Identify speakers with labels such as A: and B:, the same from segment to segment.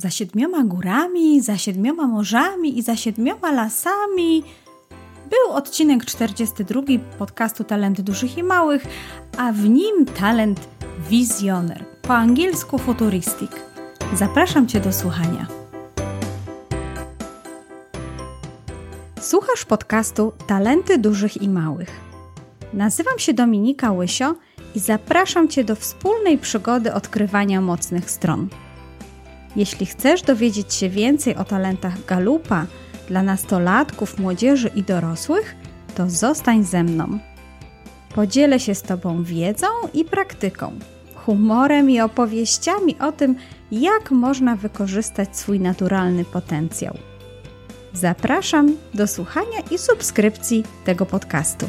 A: Za siedmioma górami, za siedmioma morzami i za siedmioma lasami był odcinek 42 podcastu Talenty Dużych i Małych, a w nim talent wizjoner, po angielsku futuristic. Zapraszam Cię do słuchania. Słuchasz podcastu Talenty Dużych i Małych. Nazywam się Dominika Łysio i zapraszam Cię do wspólnej przygody odkrywania mocnych stron. Jeśli chcesz dowiedzieć się więcej o talentach Galupa dla nastolatków, młodzieży i dorosłych, to zostań ze mną. Podzielę się z Tobą wiedzą i praktyką, humorem i opowieściami o tym, jak można wykorzystać swój naturalny potencjał. Zapraszam do słuchania i subskrypcji tego podcastu.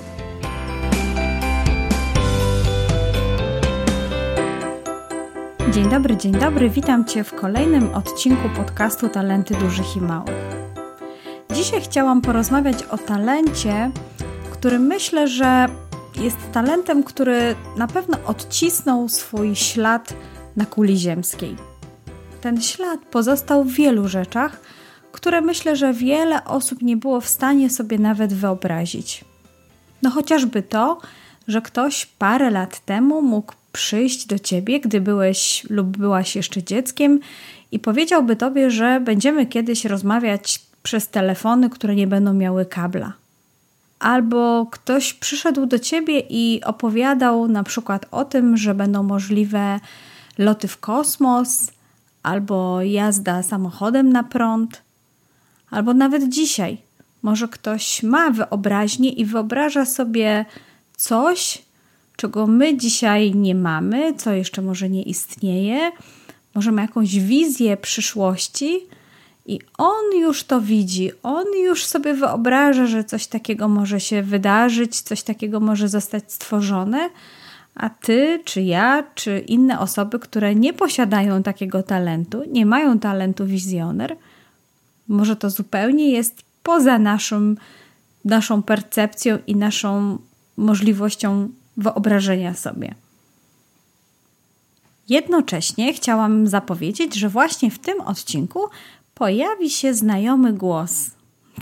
A: Dzień dobry, dzień dobry. Witam Cię w kolejnym odcinku podcastu Talenty Dużych i Małych. Dzisiaj chciałam porozmawiać o talencie, który myślę, że jest talentem, który na pewno odcisnął swój ślad na kuli ziemskiej. Ten ślad pozostał w wielu rzeczach, które myślę, że wiele osób nie było w stanie sobie nawet wyobrazić. No chociażby to, że ktoś parę lat temu mógł przyjść do ciebie, gdy byłeś lub byłaś jeszcze dzieckiem i powiedziałby tobie, że będziemy kiedyś rozmawiać przez telefony, które nie będą miały kabla. Albo ktoś przyszedł do ciebie i opowiadał na przykład o tym, że będą możliwe loty w kosmos, albo jazda samochodem na prąd, albo nawet dzisiaj. Może ktoś ma wyobraźnię i wyobraża sobie coś, czego my dzisiaj nie mamy, co jeszcze może nie istnieje. Może ma jakąś wizję przyszłości i on już to widzi, on już sobie wyobraża, że coś takiego może się wydarzyć, coś takiego może zostać stworzone, a ty, czy ja, czy inne osoby, które nie posiadają takiego talentu, nie mają talentu wizjoner, może to zupełnie jest poza naszym, naszą percepcją i naszą możliwością wyobrażenia sobie. Jednocześnie chciałam zapowiedzieć, że właśnie w tym odcinku pojawi się znajomy głos.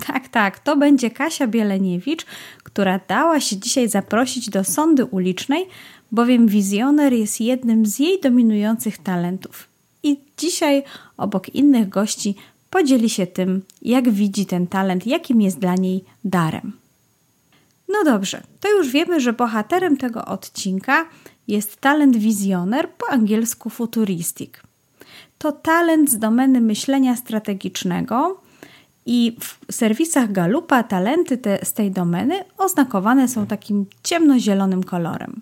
A: Tak, tak, to będzie Kasia Bieleniewicz, która dała się dzisiaj zaprosić do sądy ulicznej, bowiem wizjoner jest jednym z jej dominujących talentów. I dzisiaj obok innych gości podzieli się tym, jak widzi ten talent, jakim jest dla niej darem. No dobrze, to już wiemy, że bohaterem tego odcinka jest talent wizjoner, po angielsku futuristic. To talent z domeny myślenia strategicznego i w serwisach Galupa talenty te, z tej domeny oznakowane są takim ciemnozielonym kolorem.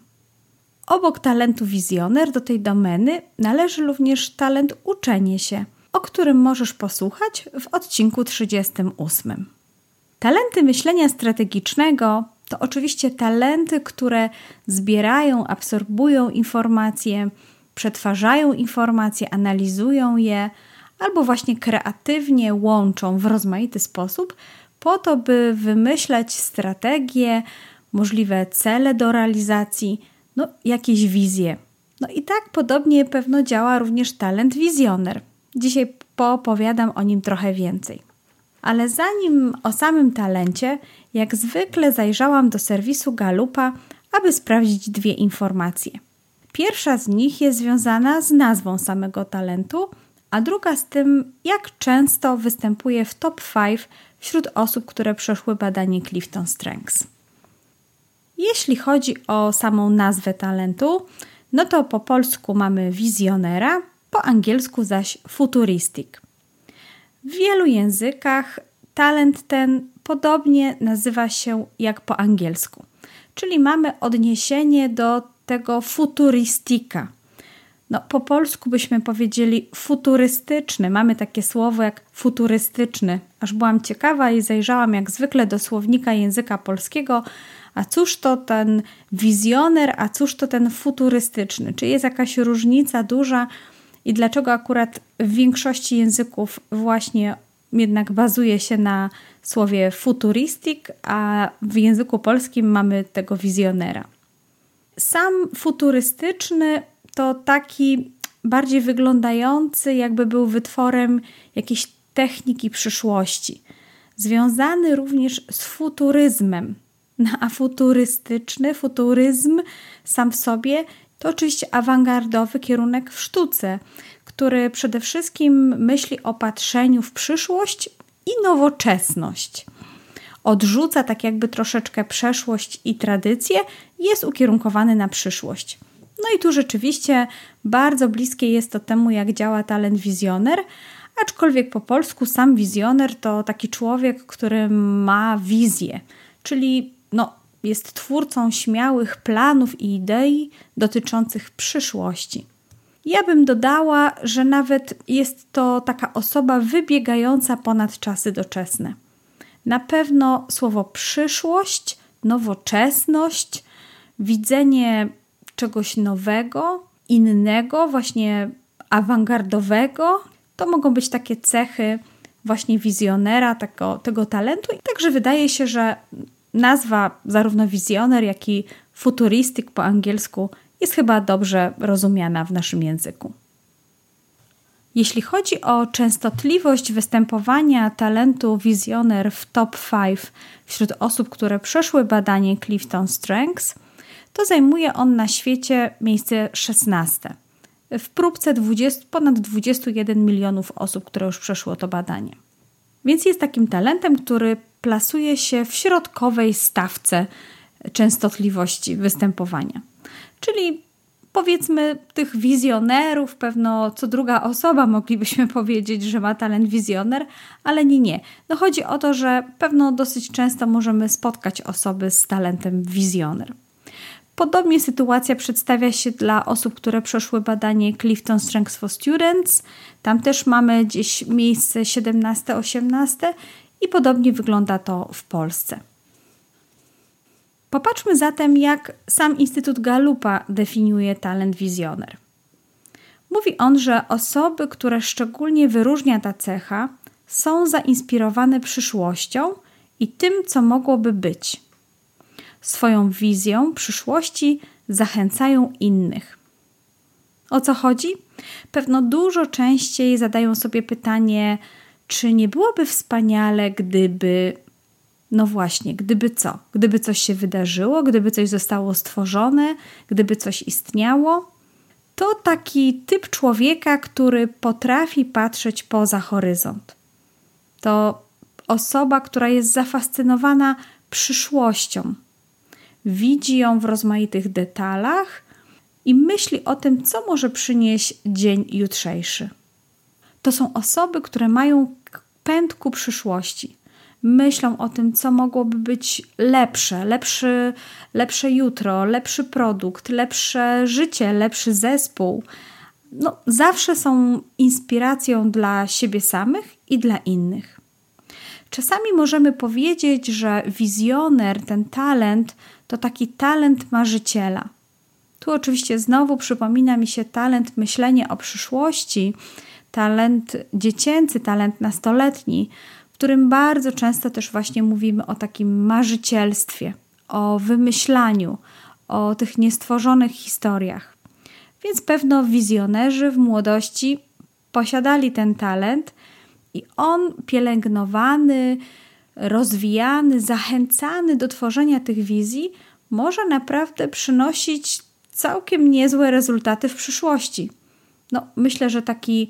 A: Obok talentu wizjoner do tej domeny należy również talent uczenie się, o którym możesz posłuchać w odcinku 38. Talenty myślenia strategicznego to oczywiście talenty, które zbierają, absorbują informacje, przetwarzają informacje, analizują je, albo właśnie kreatywnie łączą w rozmaity sposób, po to, by wymyślać strategie, możliwe cele do realizacji, no jakieś wizje. No i tak podobnie pewno działa również talent wizjoner. Dzisiaj poopowiadam o nim trochę więcej. Ale zanim o samym talencie, jak zwykle zajrzałam do serwisu Galupa, aby sprawdzić dwie informacje. Pierwsza z nich jest związana z nazwą samego talentu, a druga z tym, jak często występuje w top 5 wśród osób, które przeszły badanie Clifton Strengths. Jeśli chodzi o samą nazwę talentu, no to po polsku mamy wizjonera, po angielsku zaś futuristic. W wielu językach talent ten podobnie nazywa się jak po angielsku, czyli mamy odniesienie do tego futuristika. No, po polsku byśmy powiedzieli futurystyczny. Mamy takie słowo jak futurystyczny. Aż byłam ciekawa i zajrzałam jak zwykle do słownika języka polskiego. A cóż to ten wizjoner, a cóż to ten futurystyczny? Czy jest jakaś różnica duża i dlaczego akurat w większości języków właśnie jednak bazuje się na słowie futuristic, a w języku polskim mamy tego wizjonera. Sam futurystyczny to taki bardziej wyglądający, jakby był wytworem jakiejś techniki przyszłości. Związany również z futuryzmem. No, a futurystyczny, futuryzm sam w sobie to oczywiście awangardowy kierunek w sztuce, który przede wszystkim myśli o patrzeniu w przyszłość i nowoczesność. Odrzuca tak jakby troszeczkę przeszłość i tradycję, jest ukierunkowany na przyszłość. No i tu rzeczywiście bardzo bliskie jest to temu, jak działa talent wizjoner, aczkolwiek po polsku sam wizjoner to taki człowiek, który ma wizję, czyli no, jest twórcą śmiałych planów i idei dotyczących przyszłości. Ja bym dodała, że nawet jest to taka osoba wybiegająca ponad czasy doczesne. Na pewno słowo przyszłość, nowoczesność, widzenie czegoś nowego, innego, właśnie awangardowego, to mogą być takie cechy właśnie wizjonera, tego, tego talentu. I także wydaje się, że nazwa zarówno wizjoner, jak i futurystyk po angielsku jest chyba dobrze rozumiana w naszym języku. Jeśli chodzi o częstotliwość występowania talentu wizjoner w top 5 wśród osób, które przeszły badanie Clifton Strengths, to zajmuje on na świecie miejsce 16. W próbce 20, ponad 21 milionów osób, które już przeszło to badanie. Więc jest takim talentem, który plasuje się w środkowej stawce częstotliwości występowania. Czyli powiedzmy tych wizjonerów, pewno co druga osoba moglibyśmy powiedzieć, że ma talent wizjoner, ale nie, nie. No chodzi o to, że pewno dosyć często możemy spotkać osoby z talentem wizjoner. Podobnie sytuacja przedstawia się dla osób, które przeszły badanie Clifton Strengths for Students. Tam też mamy gdzieś miejsce 17-18 i podobnie wygląda to w Polsce. Popatrzmy zatem, jak sam Instytut Galupa definiuje talent wizjoner. Mówi on, że osoby, które szczególnie wyróżnia ta cecha, są zainspirowane przyszłością i tym, co mogłoby być. Swoją wizją przyszłości zachęcają innych. O co chodzi? Pewno dużo częściej zadają sobie pytanie, czy nie byłoby wspaniale, gdyby no właśnie, gdyby co? Gdyby coś się wydarzyło, gdyby coś zostało stworzone, gdyby coś istniało, to taki typ człowieka, który potrafi patrzeć poza horyzont. To osoba, która jest zafascynowana przyszłością. Widzi ją w rozmaitych detalach i myśli o tym, co może przynieść dzień jutrzejszy. To są osoby, które mają pęd ku przyszłości myślą o tym, co mogłoby być lepsze, lepszy, lepsze jutro, lepszy produkt, lepsze życie, lepszy zespół. No, zawsze są inspiracją dla siebie samych i dla innych. Czasami możemy powiedzieć, że wizjoner, ten talent, to taki talent marzyciela. Tu oczywiście znowu przypomina mi się talent myślenia o przyszłości, talent dziecięcy, talent nastoletni, w którym bardzo często też właśnie mówimy o takim marzycielstwie, o wymyślaniu, o tych niestworzonych historiach. Więc pewno wizjonerzy w młodości posiadali ten talent i on pielęgnowany, rozwijany, zachęcany do tworzenia tych wizji może naprawdę przynosić całkiem niezłe rezultaty w przyszłości. No, myślę, że taki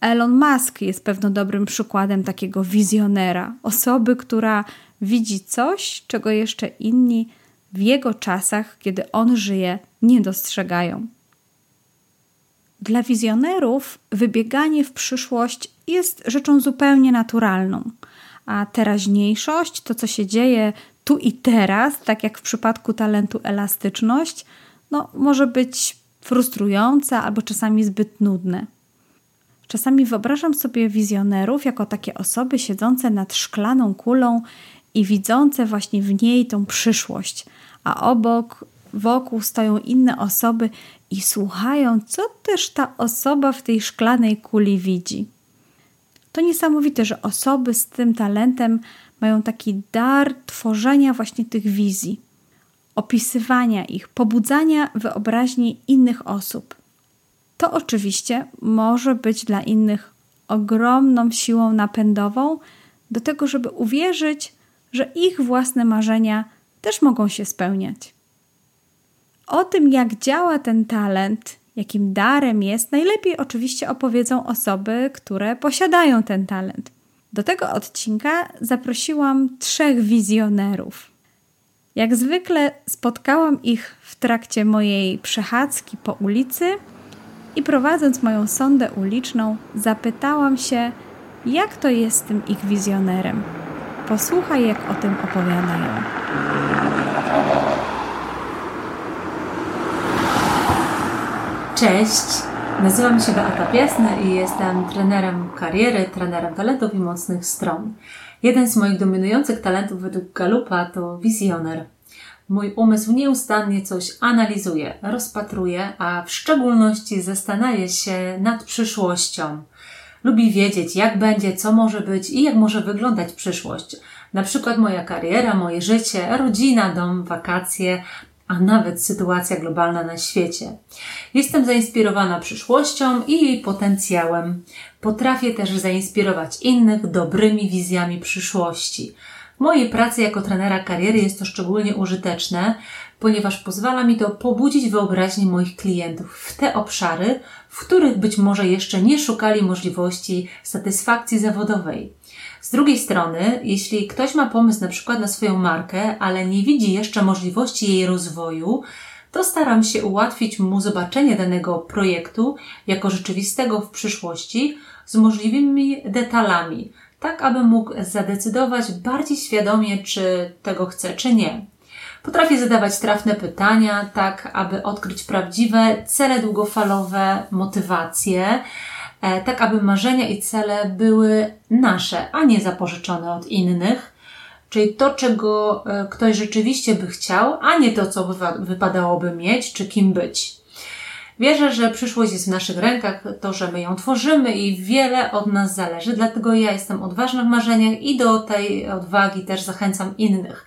A: Elon Musk jest pewno dobrym przykładem takiego wizjonera, osoby, która widzi coś, czego jeszcze inni w jego czasach, kiedy on żyje, nie dostrzegają. Dla wizjonerów wybieganie w przyszłość jest rzeczą zupełnie naturalną, a teraźniejszość, to co się dzieje tu i teraz, tak jak w przypadku talentu elastyczność, no, może być frustrujące albo czasami zbyt nudne. Czasami wyobrażam sobie wizjonerów jako takie osoby siedzące nad szklaną kulą i widzące właśnie w niej tą przyszłość, a obok, wokół stoją inne osoby i słuchają, co też ta osoba w tej szklanej kuli widzi. To niesamowite, że osoby z tym talentem mają taki dar tworzenia właśnie tych wizji, opisywania ich, pobudzania wyobraźni innych osób to oczywiście może być dla innych ogromną siłą napędową do tego, żeby uwierzyć, że ich własne marzenia też mogą się spełniać. O tym, jak działa ten talent, jakim darem jest, najlepiej oczywiście opowiedzą osoby, które posiadają ten talent. Do tego odcinka zaprosiłam trzech wizjonerów. Jak zwykle spotkałam ich w trakcie mojej przechadzki po ulicy i prowadząc moją sondę uliczną, zapytałam się, jak to jest z tym ich wizjonerem. Posłuchaj, jak o tym opowiadają.
B: Cześć, nazywam się Beata Piasny i jestem trenerem kariery, trenerem talentów i mocnych stron. Jeden z moich dominujących talentów według Galupa to wizjoner. Mój umysł nieustannie coś analizuje, rozpatruje, a w szczególności zastanawia się nad przyszłością. Lubi wiedzieć, jak będzie, co może być i jak może wyglądać przyszłość. Na przykład moja kariera, moje życie, rodzina, dom, wakacje, a nawet sytuacja globalna na świecie. Jestem zainspirowana przyszłością i jej potencjałem. Potrafię też zainspirować innych dobrymi wizjami przyszłości. W mojej pracy jako trenera kariery jest to szczególnie użyteczne, ponieważ pozwala mi to pobudzić wyobraźnię moich klientów w te obszary, w których być może jeszcze nie szukali możliwości satysfakcji zawodowej. Z drugiej strony, jeśli ktoś ma pomysł na przykład na swoją markę, ale nie widzi jeszcze możliwości jej rozwoju, to staram się ułatwić mu zobaczenie danego projektu jako rzeczywistego w przyszłości z możliwymi detalami, tak aby mógł zadecydować bardziej świadomie, czy tego chce, czy nie. Potrafię zadawać trafne pytania, tak aby odkryć prawdziwe cele długofalowe, motywacje, tak aby marzenia i cele były nasze, a nie zapożyczone od innych. Czyli to, czego e, ktoś rzeczywiście by chciał, a nie to, co wypadałoby mieć, czy kim być. Wierzę, że przyszłość jest w naszych rękach, to, że my ją tworzymy i wiele od nas zależy, dlatego ja jestem odważna w marzeniach i do tej odwagi też zachęcam innych.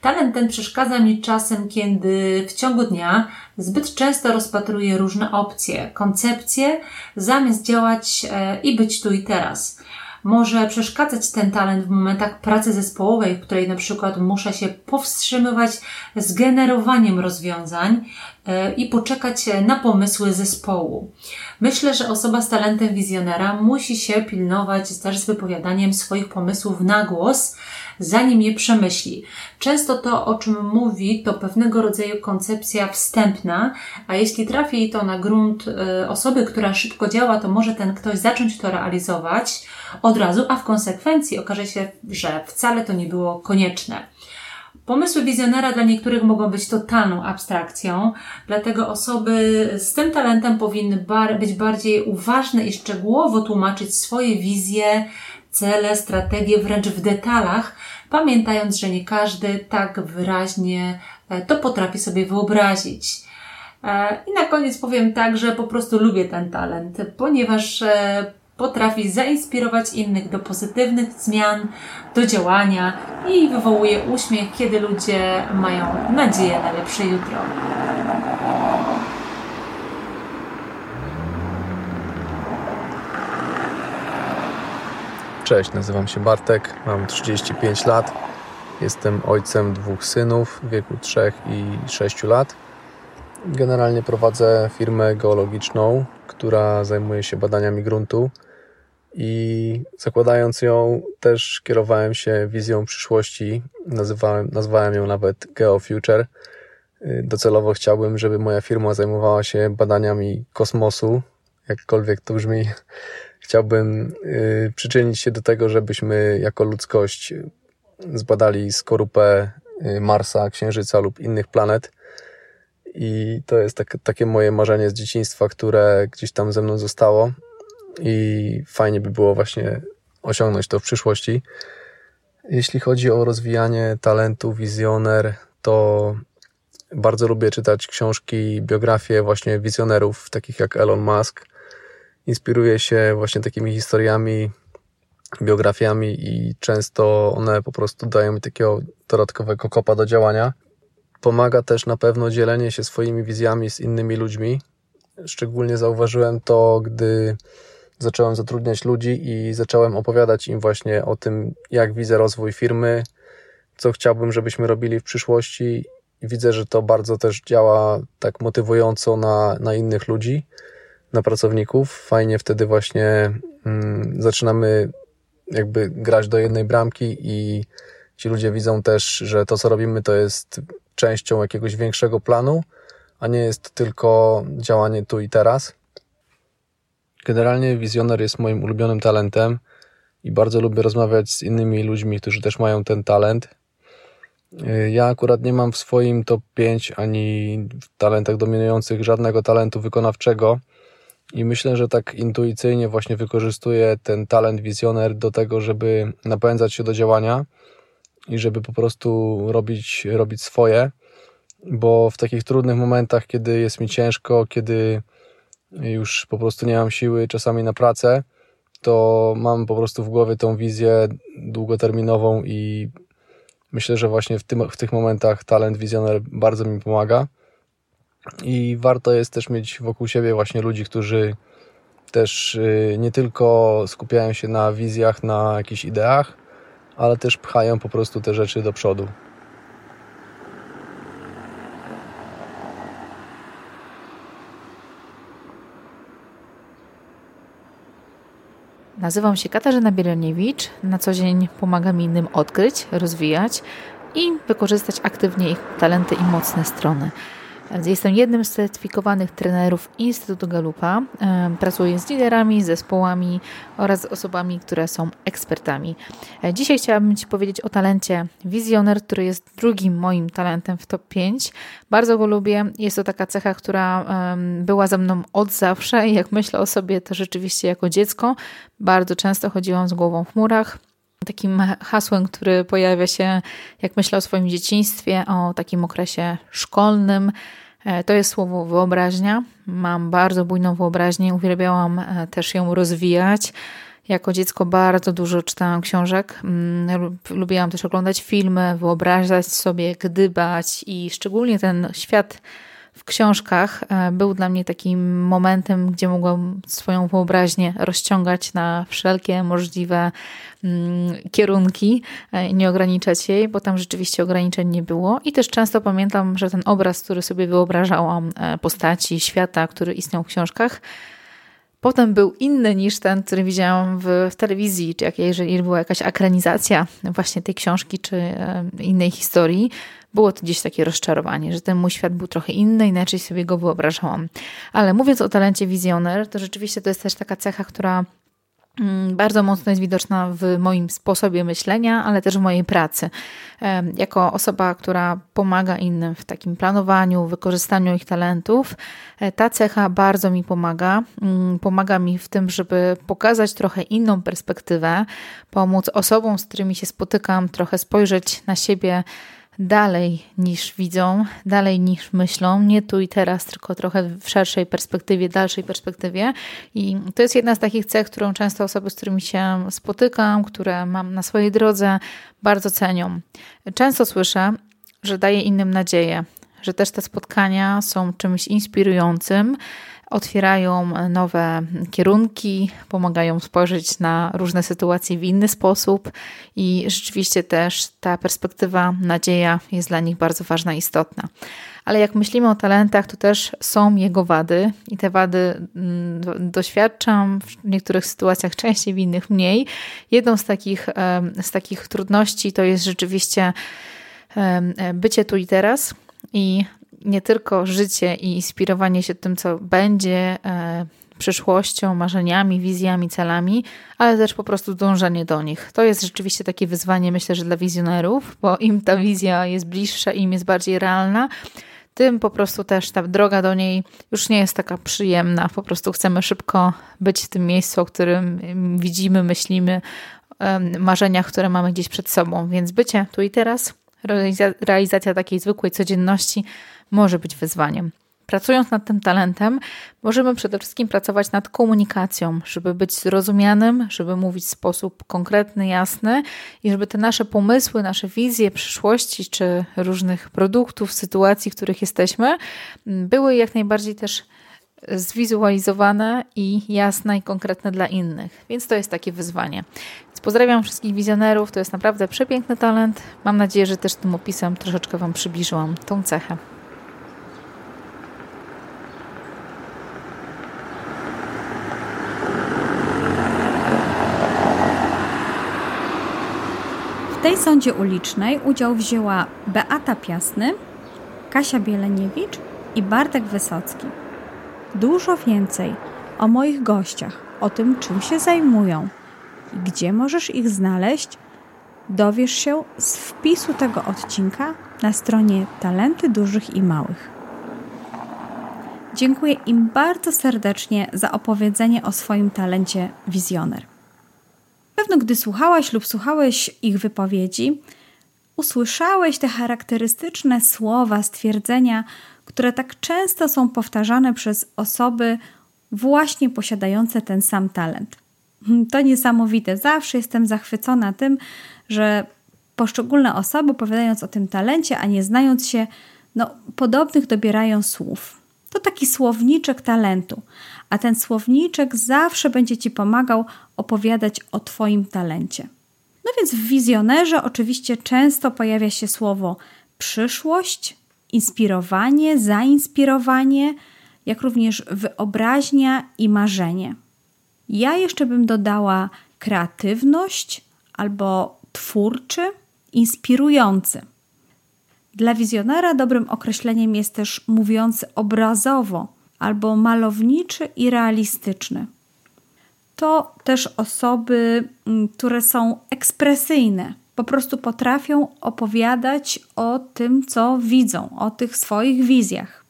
B: Talent ten przeszkadza mi czasem, kiedy w ciągu dnia zbyt często rozpatruję różne opcje, koncepcje, zamiast działać e, i być tu i teraz. Może przeszkadzać ten talent w momentach pracy zespołowej, w której na przykład muszę się powstrzymywać z generowaniem rozwiązań e, i poczekać na pomysły zespołu. Myślę, że osoba z talentem wizjonera musi się pilnować też z wypowiadaniem swoich pomysłów na głos, zanim je przemyśli. Często to, o czym mówi, to pewnego rodzaju koncepcja wstępna, a jeśli trafi to na grunt y, osoby, która szybko działa, to może ten ktoś zacząć to realizować od razu, a w konsekwencji okaże się, że wcale to nie było konieczne. Pomysły wizjonera dla niektórych mogą być totalną abstrakcją, dlatego osoby z tym talentem powinny bar być bardziej uważne i szczegółowo tłumaczyć swoje wizje, cele, strategie wręcz w detalach, pamiętając, że nie każdy tak wyraźnie e, to potrafi sobie wyobrazić. E, I na koniec powiem tak, że po prostu lubię ten talent, ponieważ e, potrafi zainspirować innych do pozytywnych zmian, do działania i wywołuje uśmiech, kiedy ludzie mają nadzieję na lepsze jutro.
C: Cześć, nazywam się Bartek, mam 35 lat. Jestem ojcem dwóch synów w wieku 3 i 6 lat. Generalnie prowadzę firmę geologiczną, która zajmuje się badaniami gruntu i zakładając ją też kierowałem się wizją przyszłości. Nazywałem, nazwałem ją nawet GeoFuture. Docelowo chciałbym, żeby moja firma zajmowała się badaniami kosmosu, jakkolwiek to brzmi chciałbym y, przyczynić się do tego, żebyśmy jako ludzkość zbadali skorupę y, Marsa, Księżyca lub innych planet. I to jest tak, takie moje marzenie z dzieciństwa, które gdzieś tam ze mną zostało. I fajnie by było właśnie osiągnąć to w przyszłości. Jeśli chodzi o rozwijanie talentu, wizjoner, to bardzo lubię czytać książki, biografie właśnie wizjonerów, takich jak Elon Musk, inspiruje się właśnie takimi historiami, biografiami i często one po prostu dają mi takiego dodatkowego kopa do działania. Pomaga też na pewno dzielenie się swoimi wizjami z innymi ludźmi, szczególnie zauważyłem to, gdy zacząłem zatrudniać ludzi i zacząłem opowiadać im właśnie o tym, jak widzę rozwój firmy, co chciałbym, żebyśmy robili w przyszłości. Widzę, że to bardzo też działa tak motywująco na, na innych ludzi, na pracowników. Fajnie wtedy właśnie mm, zaczynamy jakby grać do jednej bramki i ci ludzie widzą też, że to, co robimy, to jest częścią jakiegoś większego planu, a nie jest tylko działanie tu i teraz. Generalnie wizjoner jest moim ulubionym talentem i bardzo lubię rozmawiać z innymi ludźmi, którzy też mają ten talent. Ja akurat nie mam w swoim top 5 ani w talentach dominujących żadnego talentu wykonawczego i myślę, że tak intuicyjnie właśnie wykorzystuję ten talent wizjoner do tego, żeby napędzać się do działania i żeby po prostu robić, robić swoje, bo w takich trudnych momentach, kiedy jest mi ciężko, kiedy już po prostu nie mam siły czasami na pracę, to mam po prostu w głowie tą wizję długoterminową i myślę, że właśnie w, tym, w tych momentach talent wizjoner bardzo mi pomaga. I warto jest też mieć wokół siebie właśnie ludzi, którzy też y, nie tylko skupiają się na wizjach, na jakichś ideach, ale też pchają po prostu te rzeczy do przodu.
D: Nazywam się Katarzyna Bieloniewicz. Na co dzień pomagam innym odkryć, rozwijać i wykorzystać aktywnie ich talenty i mocne strony. Jestem jednym z certyfikowanych trenerów Instytutu Galupa. Pracuję z liderami, zespołami oraz osobami, które są ekspertami. E, dzisiaj chciałabym Ci powiedzieć o talencie Wizjoner, który jest drugim moim talentem w top 5. Bardzo go lubię. Jest to taka cecha, która była ze mną od zawsze i jak myślę o sobie, to rzeczywiście jako dziecko bardzo często chodziłam z głową w murach takim hasłem, który pojawia się, jak myślę o swoim dzieciństwie, o takim okresie szkolnym. E, to jest słowo wyobraźnia. Mam bardzo bujną wyobraźnię, uwielbiałam e, też ją rozwijać. Jako dziecko bardzo dużo czytałam książek. Mm, lubiłam też oglądać filmy, wyobrażać sobie, gdybać i szczególnie ten świat w książkach e, był dla mnie takim momentem, gdzie mogłam swoją wyobraźnię rozciągać na wszelkie możliwe mm, kierunki, e, nie ograniczać jej, bo tam rzeczywiście ograniczeń nie było. I też często pamiętam, że ten obraz, który sobie wyobrażałam, e, postaci, świata, który istniał w książkach, potem był inny niż ten, który widziałam w, w telewizji, czy jak, jeżeli była jakaś akranizacja właśnie tej książki, czy innej historii, było to gdzieś takie rozczarowanie, że ten mój świat był trochę inny, inaczej sobie go wyobrażałam. Ale mówiąc o talencie wizjoner, to rzeczywiście to jest też taka cecha, która mm, bardzo mocno jest widoczna w moim sposobie myślenia, ale też w mojej pracy. Jako osoba, która pomaga innym w takim planowaniu, wykorzystaniu ich talentów, e, ta cecha bardzo mi pomaga. Mm, pomaga mi w tym, żeby pokazać trochę inną perspektywę, pomóc osobom, z którymi się spotykam, trochę spojrzeć na siebie dalej niż widzą, dalej niż myślą, nie tu i teraz, tylko trochę w szerszej perspektywie, dalszej perspektywie. I to jest jedna z takich cech, którą często osoby, z którymi się spotykam, które mam na swojej drodze, bardzo cenią. Często słyszę, że daje innym nadzieję, że też te spotkania są czymś inspirującym, otwierają nowe kierunki, pomagają spojrzeć na różne sytuacje w inny sposób i rzeczywiście też ta perspektywa, nadzieja jest dla nich bardzo ważna i istotna. Ale jak myślimy o talentach, to też są jego wady i te wady mm, doświadczam w niektórych sytuacjach częściej, w innych mniej. Jedną z takich, z takich trudności to jest rzeczywiście bycie tu i teraz i nie tylko życie i inspirowanie się tym, co będzie e, przyszłością, marzeniami, wizjami, celami, ale też po prostu dążenie do nich. To jest rzeczywiście takie wyzwanie, myślę, że dla wizjonerów, bo im ta wizja jest bliższa, im jest bardziej realna, tym po prostu też ta droga do niej już nie jest taka przyjemna. Po prostu chcemy szybko być w tym miejscu, o którym widzimy, myślimy, marzeniach, które mamy gdzieś przed sobą. Więc bycie tu i teraz, realizacja takiej zwykłej codzienności może być wyzwaniem. Pracując nad tym talentem, możemy przede wszystkim pracować nad komunikacją, żeby być zrozumianym, żeby mówić w sposób konkretny, jasny i żeby te nasze pomysły, nasze wizje przyszłości czy różnych produktów, sytuacji, w których jesteśmy, były jak najbardziej też zwizualizowane i jasne i konkretne dla innych. Więc to jest takie wyzwanie. Więc pozdrawiam wszystkich wizjonerów. To jest naprawdę przepiękny talent. Mam nadzieję, że też tym opisem troszeczkę Wam przybliżyłam tą cechę.
A: Tej sądzie ulicznej udział wzięła Beata Piasny, Kasia Bieleniewicz i Bartek Wysocki. Dużo więcej o moich gościach, o tym, czym się zajmują i gdzie możesz ich znaleźć, dowiesz się z wpisu tego odcinka na stronie Talenty Dużych i Małych. Dziękuję im bardzo serdecznie za opowiedzenie o swoim talencie wizjoner. Pewno gdy słuchałaś lub słuchałeś ich wypowiedzi, usłyszałeś te charakterystyczne słowa, stwierdzenia, które tak często są powtarzane przez osoby właśnie posiadające ten sam talent. To niesamowite. Zawsze jestem zachwycona tym, że poszczególne osoby, opowiadając o tym talencie, a nie znając się, no, podobnych dobierają słów. To taki słowniczek talentu, a ten słowniczek zawsze będzie Ci pomagał opowiadać o Twoim talencie. No więc w wizjonerze oczywiście często pojawia się słowo przyszłość, inspirowanie, zainspirowanie, jak również wyobraźnia i marzenie. Ja jeszcze bym dodała kreatywność albo twórczy, inspirujący. Dla wizjonera dobrym określeniem jest też mówiący obrazowo albo malowniczy i realistyczny. To też osoby, mm, które są ekspresyjne, po prostu potrafią opowiadać o tym, co widzą, o tych swoich wizjach.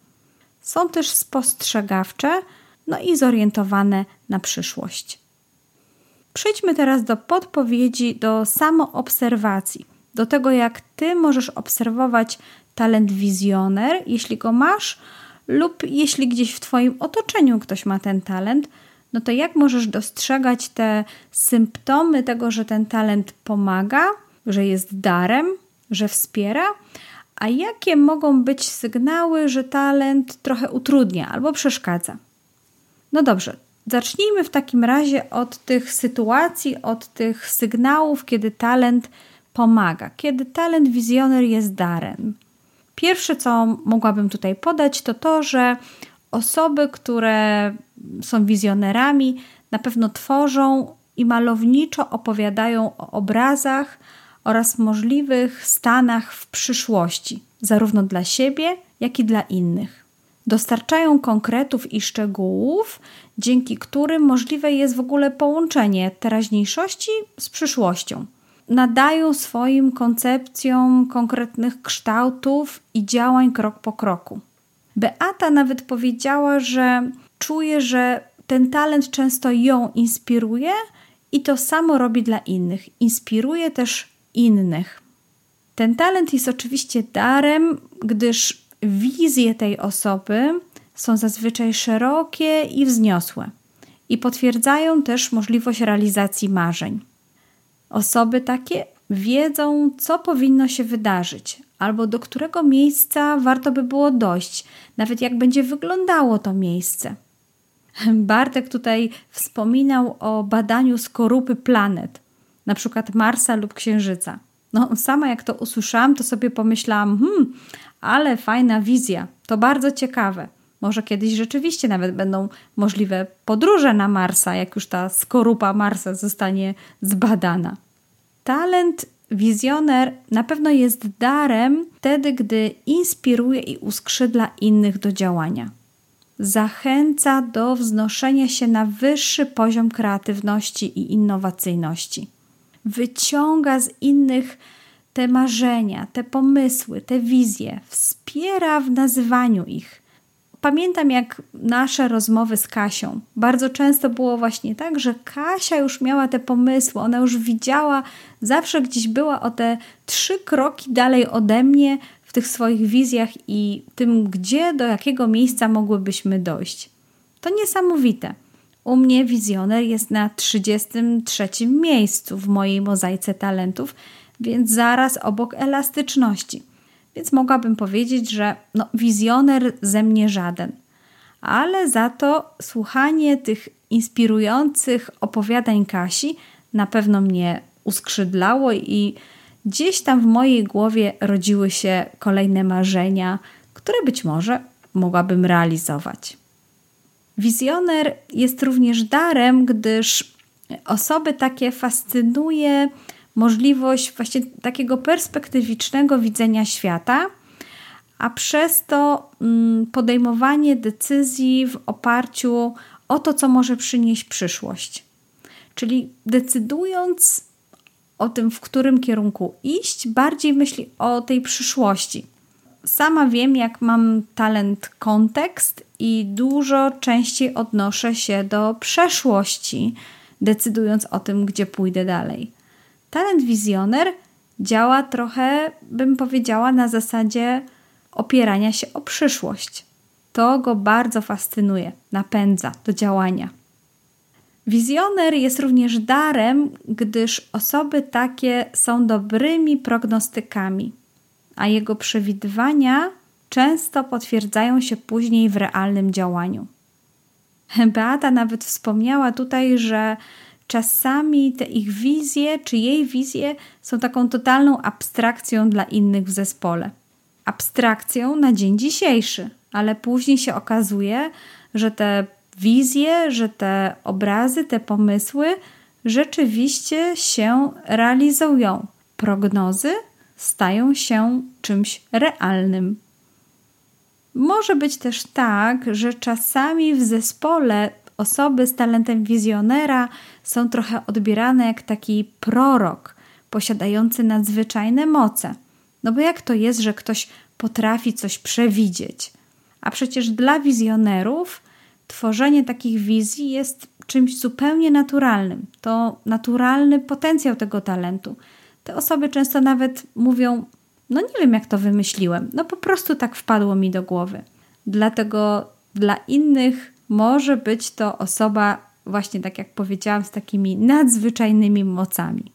A: Są też spostrzegawcze, no i zorientowane na przyszłość. Przejdźmy teraz do podpowiedzi, do samoobserwacji, do tego, jak ty możesz obserwować talent wizjoner, jeśli go masz, lub jeśli gdzieś w Twoim otoczeniu ktoś ma ten talent, no to jak możesz dostrzegać te symptomy tego, że ten talent pomaga, że jest darem, że wspiera, a jakie mogą być sygnały, że talent trochę utrudnia albo przeszkadza? No dobrze, zacznijmy w takim razie od tych sytuacji, od tych sygnałów, kiedy talent pomaga, kiedy talent wizjoner jest darem. Pierwsze, co mogłabym tutaj podać, to to, że osoby, które są wizjonerami, na pewno tworzą i malowniczo opowiadają o obrazach oraz możliwych stanach w przyszłości, zarówno dla siebie, jak i dla innych. Dostarczają konkretów i szczegółów, dzięki którym możliwe jest w ogóle połączenie teraźniejszości z przyszłością nadają swoim koncepcjom konkretnych kształtów i działań krok po kroku. Beata nawet powiedziała, że czuje, że ten talent często ją inspiruje i to samo robi dla innych. Inspiruje też innych. Ten talent jest oczywiście darem, gdyż wizje tej osoby są zazwyczaj szerokie i wzniosłe i potwierdzają też możliwość realizacji marzeń. Osoby takie wiedzą, co powinno się wydarzyć, albo do którego miejsca warto by było dojść, nawet jak będzie wyglądało to miejsce. Bartek tutaj wspominał o badaniu skorupy planet, na przykład Marsa lub Księżyca. No, sama jak to usłyszałam, to sobie pomyślałam, hmm, ale fajna wizja, to bardzo ciekawe. Może kiedyś rzeczywiście nawet będą możliwe podróże na Marsa, jak już ta skorupa Marsa zostanie zbadana. Talent wizjoner na pewno jest darem wtedy, gdy inspiruje i uskrzydla innych do działania. Zachęca do wznoszenia się na wyższy poziom kreatywności i innowacyjności. Wyciąga z innych te marzenia, te pomysły, te wizje, wspiera w nazywaniu ich pamiętam jak nasze rozmowy z Kasią. Bardzo często było właśnie tak, że Kasia już miała te pomysły, ona już widziała, zawsze gdzieś była o te trzy kroki dalej ode mnie w tych swoich wizjach i tym, gdzie, do jakiego miejsca mogłybyśmy dojść. To niesamowite. U mnie wizjoner jest na 33 miejscu w mojej mozaice talentów, więc zaraz obok elastyczności. Więc mogłabym powiedzieć, że no, wizjoner ze mnie żaden. ale za to słuchanie tych inspirujących opowiadań Kasi na pewno mnie uskrzydlało i gdzieś tam w mojej głowie rodziły się kolejne marzenia, które być może mogłabym realizować. Wizjoner jest również darem, gdyż osoby takie fascynuje możliwość właśnie takiego perspektywicznego widzenia świata, a przez to mm, podejmowanie decyzji w oparciu o to, co może przynieść przyszłość. Czyli decydując o tym, w którym kierunku iść, bardziej myśli o tej przyszłości. Sama wiem, jak mam talent kontekst i dużo częściej odnoszę się do przeszłości, decydując o tym, gdzie pójdę dalej. Talent wizjoner działa trochę, bym powiedziała, na zasadzie opierania się o przyszłość. To go bardzo fascynuje, napędza do działania. Wizjoner jest również darem, gdyż osoby takie są dobrymi prognostykami, a jego przewidywania często potwierdzają się później w realnym działaniu. Beata nawet wspomniała tutaj, że czasami te ich wizje czy jej wizje są taką totalną abstrakcją dla innych w zespole. Abstrakcją na dzień dzisiejszy, ale później się okazuje, że te wizje, że te obrazy, te pomysły rzeczywiście się realizują. Prognozy stają się czymś realnym. Może być też tak, że czasami w zespole osoby z talentem wizjonera są trochę odbierane jak taki prorok posiadający nadzwyczajne moce. No bo jak to jest, że ktoś potrafi coś przewidzieć? A przecież dla wizjonerów tworzenie takich wizji jest czymś zupełnie naturalnym. To naturalny potencjał tego talentu. Te osoby często nawet mówią: No, nie wiem, jak to wymyśliłem, no po prostu tak wpadło mi do głowy. Dlatego dla innych może być to osoba, właśnie tak jak powiedziałam, z takimi nadzwyczajnymi mocami.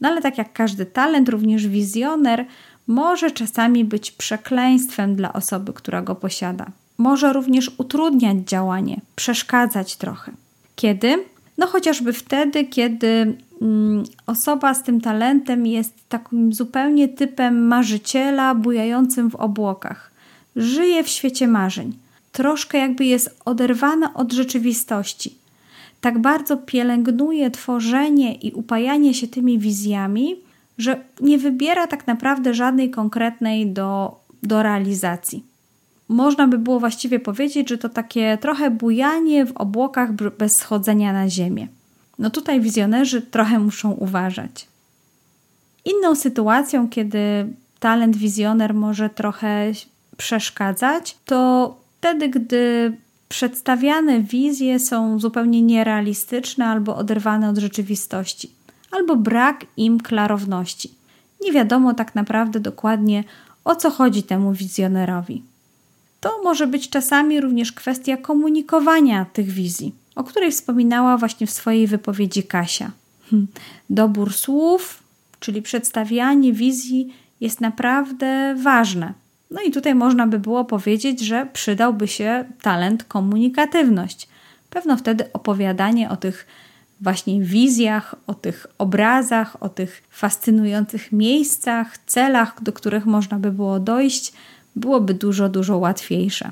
A: No ale tak jak każdy talent, również wizjoner może czasami być przekleństwem dla osoby, która go posiada. Może również utrudniać działanie, przeszkadzać trochę. Kiedy? No chociażby wtedy, kiedy mm, osoba z tym talentem jest takim zupełnie typem marzyciela bujającym w obłokach. Żyje w świecie marzeń. Troszkę jakby jest oderwana od rzeczywistości. Tak bardzo pielęgnuje tworzenie i upajanie się tymi wizjami, że nie wybiera tak naprawdę żadnej konkretnej do, do realizacji. Można by było właściwie powiedzieć, że to takie trochę bujanie w obłokach bez schodzenia na ziemię. No tutaj wizjonerzy trochę muszą uważać. Inną sytuacją, kiedy talent wizjoner może trochę przeszkadzać, to wtedy, gdy przedstawiane wizje są zupełnie nierealistyczne albo oderwane od rzeczywistości albo brak im klarowności. Nie wiadomo tak naprawdę dokładnie o co chodzi temu wizjonerowi. To może być czasami również kwestia komunikowania tych wizji, o której wspominała właśnie w swojej wypowiedzi Kasia. Hm, dobór słów, czyli przedstawianie wizji, jest naprawdę ważne. No i tutaj można by było powiedzieć, że przydałby się talent komunikatywność. Pewno wtedy opowiadanie o tych właśnie wizjach, o tych obrazach, o tych fascynujących miejscach, celach, do których można by było dojść, byłoby dużo, dużo łatwiejsze.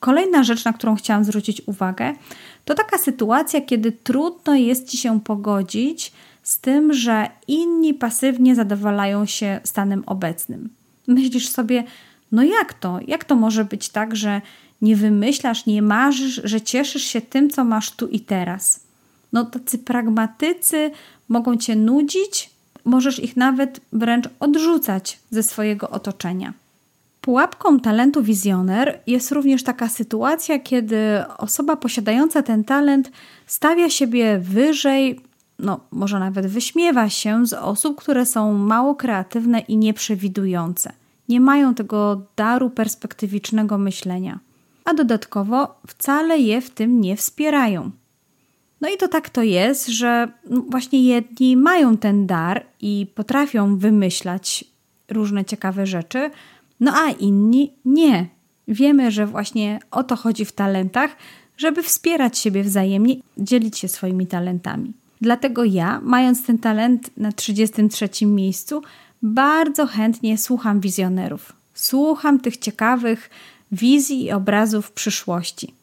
A: Kolejna rzecz, na którą chciałam zwrócić uwagę, to taka sytuacja, kiedy trudno jest ci się pogodzić z tym, że inni pasywnie zadowalają się stanem obecnym. Myślisz sobie, no jak to? Jak to może być tak, że nie wymyślasz, nie marzysz, że cieszysz się tym, co masz tu i teraz? no tacy pragmatycy mogą cię nudzić, możesz ich nawet wręcz odrzucać ze swojego otoczenia. Pułapką talentu wizjoner jest również taka sytuacja, kiedy osoba posiadająca ten talent stawia siebie wyżej, no może nawet wyśmiewa się z osób, które są mało kreatywne i nieprzewidujące. Nie mają tego daru perspektywicznego myślenia, a dodatkowo wcale je w tym nie wspierają. No i to tak to jest, że właśnie jedni mają ten dar i potrafią wymyślać różne ciekawe rzeczy, no a inni nie. Wiemy, że właśnie o to chodzi w talentach, żeby wspierać siebie wzajemnie, dzielić się swoimi talentami. Dlatego ja, mając ten talent na 33 miejscu, bardzo chętnie słucham wizjonerów. Słucham tych ciekawych wizji i obrazów przyszłości.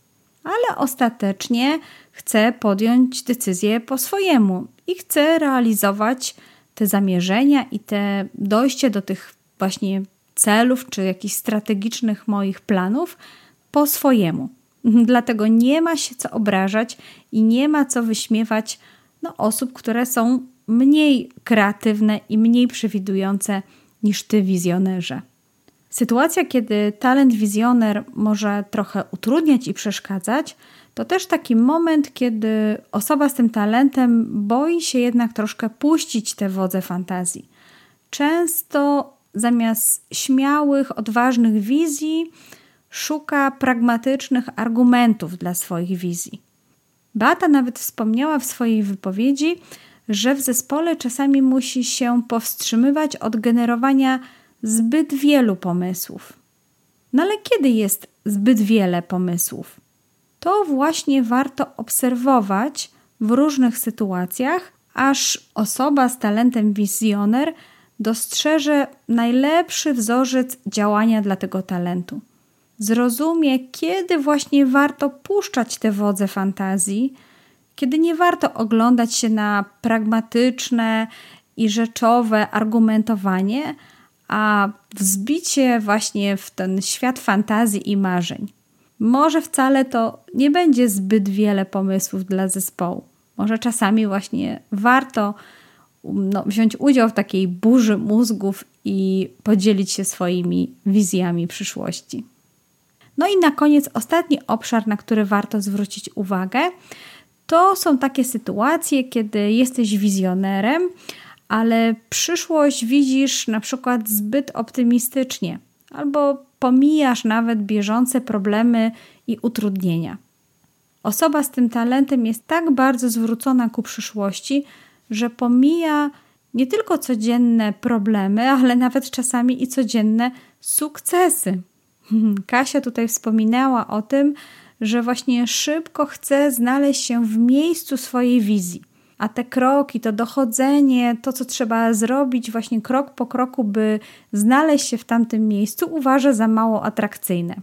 A: Ale ostatecznie chcę podjąć decyzję po swojemu i chcę realizować te zamierzenia i te dojście do tych właśnie celów czy jakichś strategicznych moich planów po swojemu. Dlatego nie ma się co obrażać i nie ma co wyśmiewać no, osób, które są mniej kreatywne i mniej przewidujące niż ty, wizjonerze. Sytuacja, kiedy talent wizjoner może trochę utrudniać i przeszkadzać, to też taki moment, kiedy osoba z tym talentem boi się jednak troszkę puścić te wodze fantazji. Często zamiast śmiałych, odważnych wizji, szuka pragmatycznych argumentów dla swoich wizji. Beata nawet wspomniała w swojej wypowiedzi, że w zespole czasami musi się powstrzymywać od generowania zbyt wielu pomysłów. No ale kiedy jest zbyt wiele pomysłów? To właśnie warto obserwować w różnych sytuacjach, aż osoba z talentem wizjoner dostrzeże najlepszy wzorzec działania dla tego talentu. Zrozumie, kiedy właśnie warto puszczać te wodze fantazji, kiedy nie warto oglądać się na pragmatyczne i rzeczowe argumentowanie, a wzbicie właśnie w ten świat fantazji i marzeń. Może wcale to nie będzie zbyt wiele pomysłów dla zespołu. Może czasami właśnie warto no, wziąć udział w takiej burzy mózgów i podzielić się swoimi wizjami przyszłości. No i na koniec ostatni obszar, na który warto zwrócić uwagę, to są takie sytuacje, kiedy jesteś wizjonerem, ale przyszłość widzisz na przykład zbyt optymistycznie, albo pomijasz nawet bieżące problemy i utrudnienia. Osoba z tym talentem jest tak bardzo zwrócona ku przyszłości, że pomija nie tylko codzienne problemy, ale nawet czasami i codzienne sukcesy. Kasia tutaj wspominała o tym, że właśnie szybko chce znaleźć się w miejscu swojej wizji. A te kroki, to dochodzenie, to co trzeba zrobić właśnie krok po kroku, by znaleźć się w tamtym miejscu, uważa za mało atrakcyjne.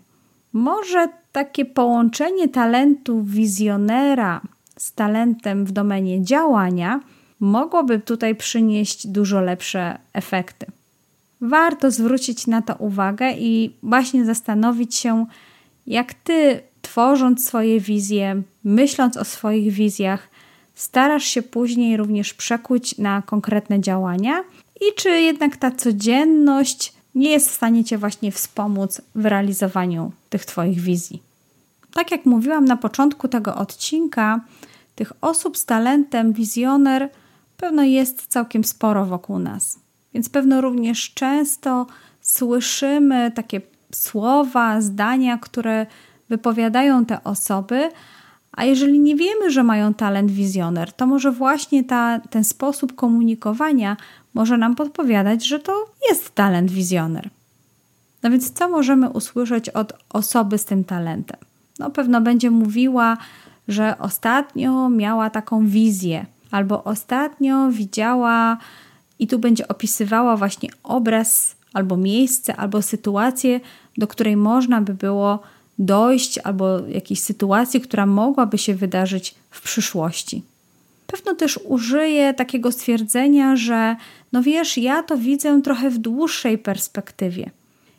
A: Może takie połączenie talentu wizjonera z talentem w domenie działania mogłoby tutaj przynieść dużo lepsze efekty. Warto zwrócić na to uwagę i właśnie zastanowić się, jak ty, tworząc swoje wizje, myśląc o swoich wizjach, starasz się później również przekuć na konkretne działania i czy jednak ta codzienność nie jest w stanie Cię właśnie wspomóc w realizowaniu tych Twoich wizji. Tak jak mówiłam na początku tego odcinka, tych osób z talentem wizjoner pewno jest całkiem sporo wokół nas. Więc pewno również często słyszymy takie słowa, zdania, które wypowiadają te osoby, a jeżeli nie wiemy, że mają talent wizjoner, to może właśnie ta, ten sposób komunikowania może nam podpowiadać, że to jest talent wizjoner. No więc co możemy usłyszeć od osoby z tym talentem? No pewno będzie mówiła, że ostatnio miała taką wizję, albo ostatnio widziała i tu będzie opisywała właśnie obraz, albo miejsce, albo sytuację, do której można by było dojść, albo jakiejś sytuacji, która mogłaby się wydarzyć w przyszłości. Pewno też użyję takiego stwierdzenia, że no wiesz, ja to widzę trochę w dłuższej perspektywie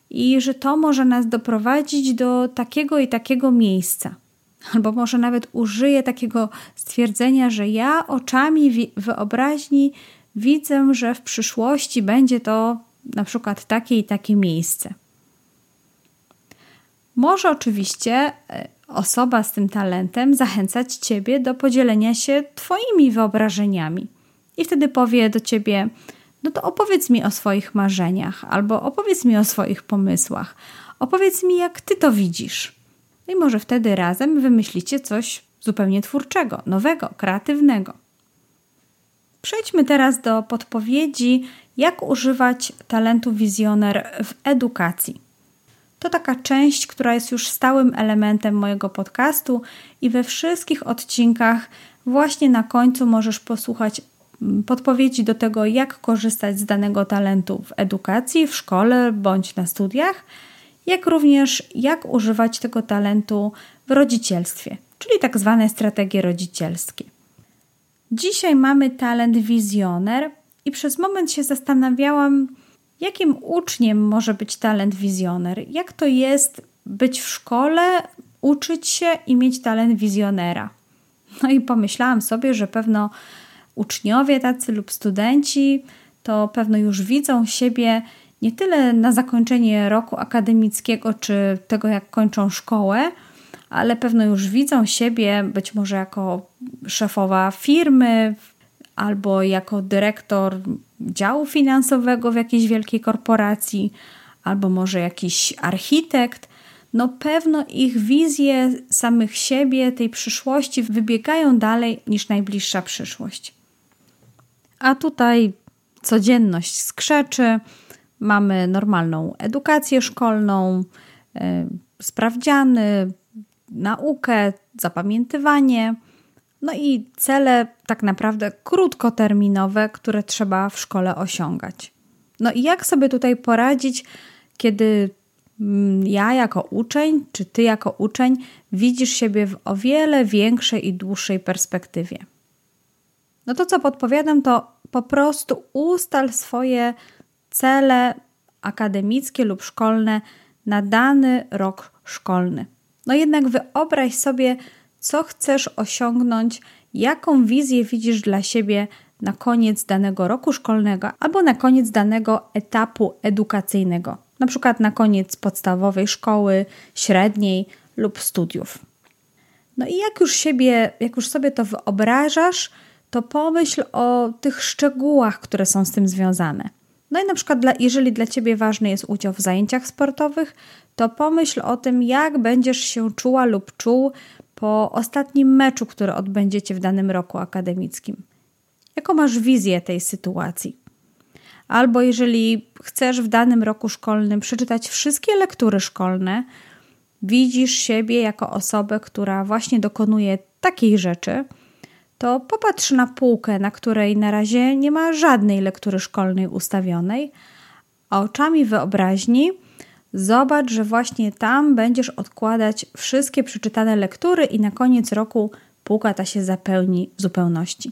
A: i że to może nas doprowadzić do takiego i takiego miejsca. Albo może nawet użyję takiego stwierdzenia, że ja oczami wyobraźni widzę, że w przyszłości będzie to na przykład takie i takie miejsce. Może oczywiście e, osoba z tym talentem zachęcać ciebie do podzielenia się twoimi wyobrażeniami. I wtedy powie do ciebie: No to opowiedz mi o swoich marzeniach, albo opowiedz mi o swoich pomysłach, opowiedz mi, jak ty to widzisz. No i może wtedy razem wymyślicie coś zupełnie twórczego, nowego, kreatywnego. Przejdźmy teraz do podpowiedzi, jak używać talentu wizjoner w edukacji. To taka część, która jest już stałym elementem mojego podcastu i we wszystkich odcinkach właśnie na końcu możesz posłuchać mm, podpowiedzi do tego, jak korzystać z danego talentu w edukacji, w szkole bądź na studiach, jak również jak używać tego talentu w rodzicielstwie, czyli tak zwane strategie rodzicielskie. Dzisiaj mamy talent wizjoner i przez moment się zastanawiałam, jakim uczniem może być talent wizjoner? Jak to jest być w szkole, uczyć się i mieć talent wizjonera? No i pomyślałam sobie, że pewno uczniowie tacy lub studenci to pewno już widzą siebie nie tyle na zakończenie roku akademickiego czy tego, jak kończą szkołę, ale pewno już widzą siebie być może jako szefowa firmy albo jako dyrektor działu finansowego w jakiejś wielkiej korporacji, albo może jakiś architekt. No pewno ich wizje samych siebie, tej przyszłości wybiegają dalej niż najbliższa przyszłość. A tutaj codzienność skrzeczy, mamy normalną edukację szkolną, yy, sprawdziany, naukę, zapamiętywanie, no i cele tak naprawdę krótkoterminowe, które trzeba w szkole osiągać. No i jak sobie tutaj poradzić, kiedy mm, ja jako uczeń, czy ty jako uczeń widzisz siebie w o wiele większej i dłuższej perspektywie? No to co podpowiadam, to po prostu ustal swoje cele akademickie lub szkolne na dany rok szkolny. No jednak wyobraź sobie, co chcesz osiągnąć, jaką wizję widzisz dla siebie na koniec danego roku szkolnego albo na koniec danego etapu edukacyjnego, na przykład na koniec podstawowej szkoły, średniej lub studiów. No i jak już siebie, jak już sobie to wyobrażasz, to pomyśl o tych szczegółach, które są z tym związane. No i na przykład, dla, jeżeli dla Ciebie ważny jest udział w zajęciach sportowych, to pomyśl o tym, jak będziesz się czuła lub czuł po ostatnim meczu, który odbędziecie w danym roku akademickim. Jaką masz wizję tej sytuacji? Albo jeżeli chcesz w danym roku szkolnym przeczytać wszystkie lektury szkolne, widzisz siebie jako osobę, która właśnie dokonuje takiej rzeczy, to popatrz na półkę, na której na razie nie ma żadnej lektury szkolnej ustawionej, a oczami wyobraźni Zobacz, że właśnie tam będziesz odkładać wszystkie przeczytane lektury i na koniec roku półka ta się zapełni w zupełności.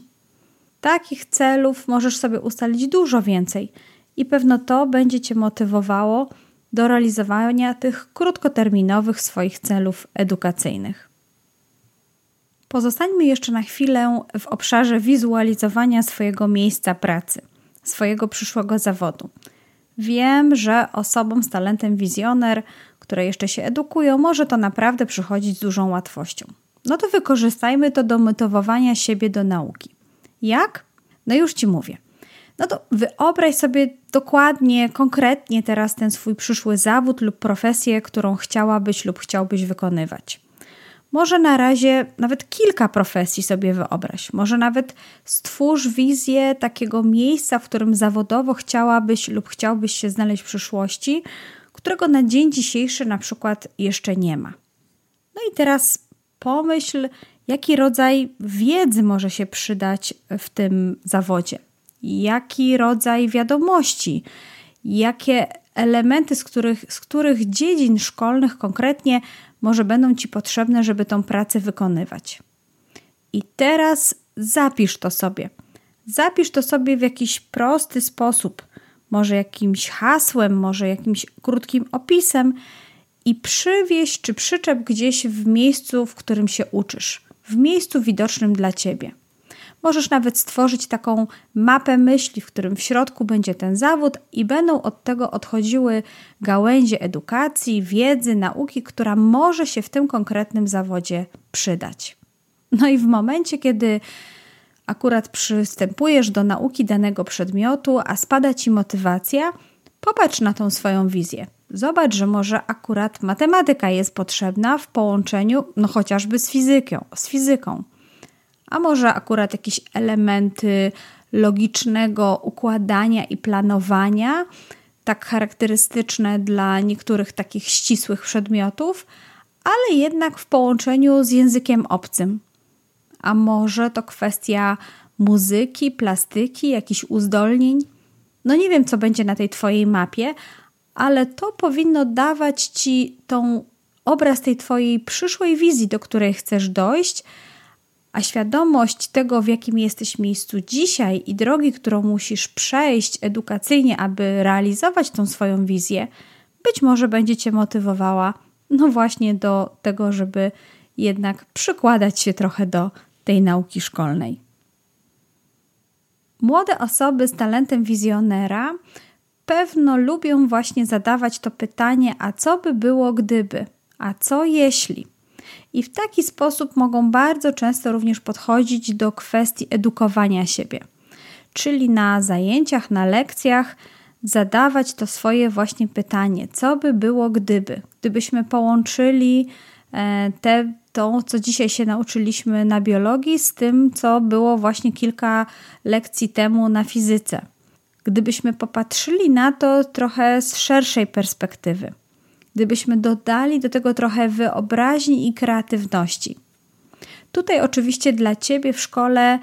A: Takich celów możesz sobie ustalić dużo więcej i pewno to będzie Cię motywowało do realizowania tych krótkoterminowych swoich celów edukacyjnych. Pozostańmy jeszcze na chwilę w obszarze wizualizowania swojego miejsca pracy, swojego przyszłego zawodu. Wiem, że osobom z talentem wizjoner, które jeszcze się edukują, może to naprawdę przychodzić z dużą łatwością. No to wykorzystajmy to do motywowania siebie do nauki. Jak? No już Ci mówię. No to wyobraź sobie dokładnie, konkretnie teraz ten swój przyszły zawód lub profesję, którą chciałabyś lub chciałbyś wykonywać. Może na razie nawet kilka profesji sobie wyobraź. Może nawet stwórz wizję takiego miejsca, w którym zawodowo chciałabyś lub chciałbyś się znaleźć w przyszłości, którego na dzień dzisiejszy na przykład jeszcze nie ma. No i teraz pomyśl, jaki rodzaj wiedzy może się przydać w tym zawodzie, jaki rodzaj wiadomości, jakie elementy, z których, z których dziedzin szkolnych konkretnie może będą Ci potrzebne, żeby tą pracę wykonywać. I teraz zapisz to sobie. Zapisz to sobie w jakiś prosty sposób, może jakimś hasłem, może jakimś krótkim opisem i przywieź czy przyczep gdzieś w miejscu, w którym się uczysz, w miejscu widocznym dla Ciebie. Możesz nawet stworzyć taką mapę myśli, w którym w środku będzie ten zawód i będą od tego odchodziły gałęzie edukacji, wiedzy, nauki, która może się w tym konkretnym zawodzie przydać. No i w momencie, kiedy akurat przystępujesz do nauki danego przedmiotu, a spada ci motywacja, popatrz na tą swoją wizję. Zobacz, że może akurat matematyka jest potrzebna w połączeniu, no chociażby z fizyką, z fizyką a może akurat jakieś elementy logicznego układania i planowania tak charakterystyczne dla niektórych takich ścisłych przedmiotów, ale jednak w połączeniu z językiem obcym. A może to kwestia muzyki, plastyki, jakichś uzdolnień? No nie wiem, co będzie na tej Twojej mapie, ale to powinno dawać Ci tą obraz tej Twojej przyszłej wizji, do której chcesz dojść, a świadomość tego, w jakim jesteś miejscu dzisiaj i drogi, którą musisz przejść edukacyjnie, aby realizować tą swoją wizję, być może będzie Cię motywowała, no właśnie do tego, żeby jednak przykładać się trochę do tej nauki szkolnej. Młode osoby z talentem wizjonera pewno lubią właśnie zadawać to pytanie: a co by było gdyby? A co jeśli? I w taki sposób mogą bardzo często również podchodzić do kwestii edukowania siebie. Czyli na zajęciach, na lekcjach zadawać to swoje właśnie pytanie: co by było gdyby? Gdybyśmy połączyli e, te, to, co dzisiaj się nauczyliśmy na biologii, z tym, co było właśnie kilka lekcji temu na fizyce. Gdybyśmy popatrzyli na to trochę z szerszej perspektywy gdybyśmy dodali do tego trochę wyobraźni i kreatywności. Tutaj oczywiście dla Ciebie w szkole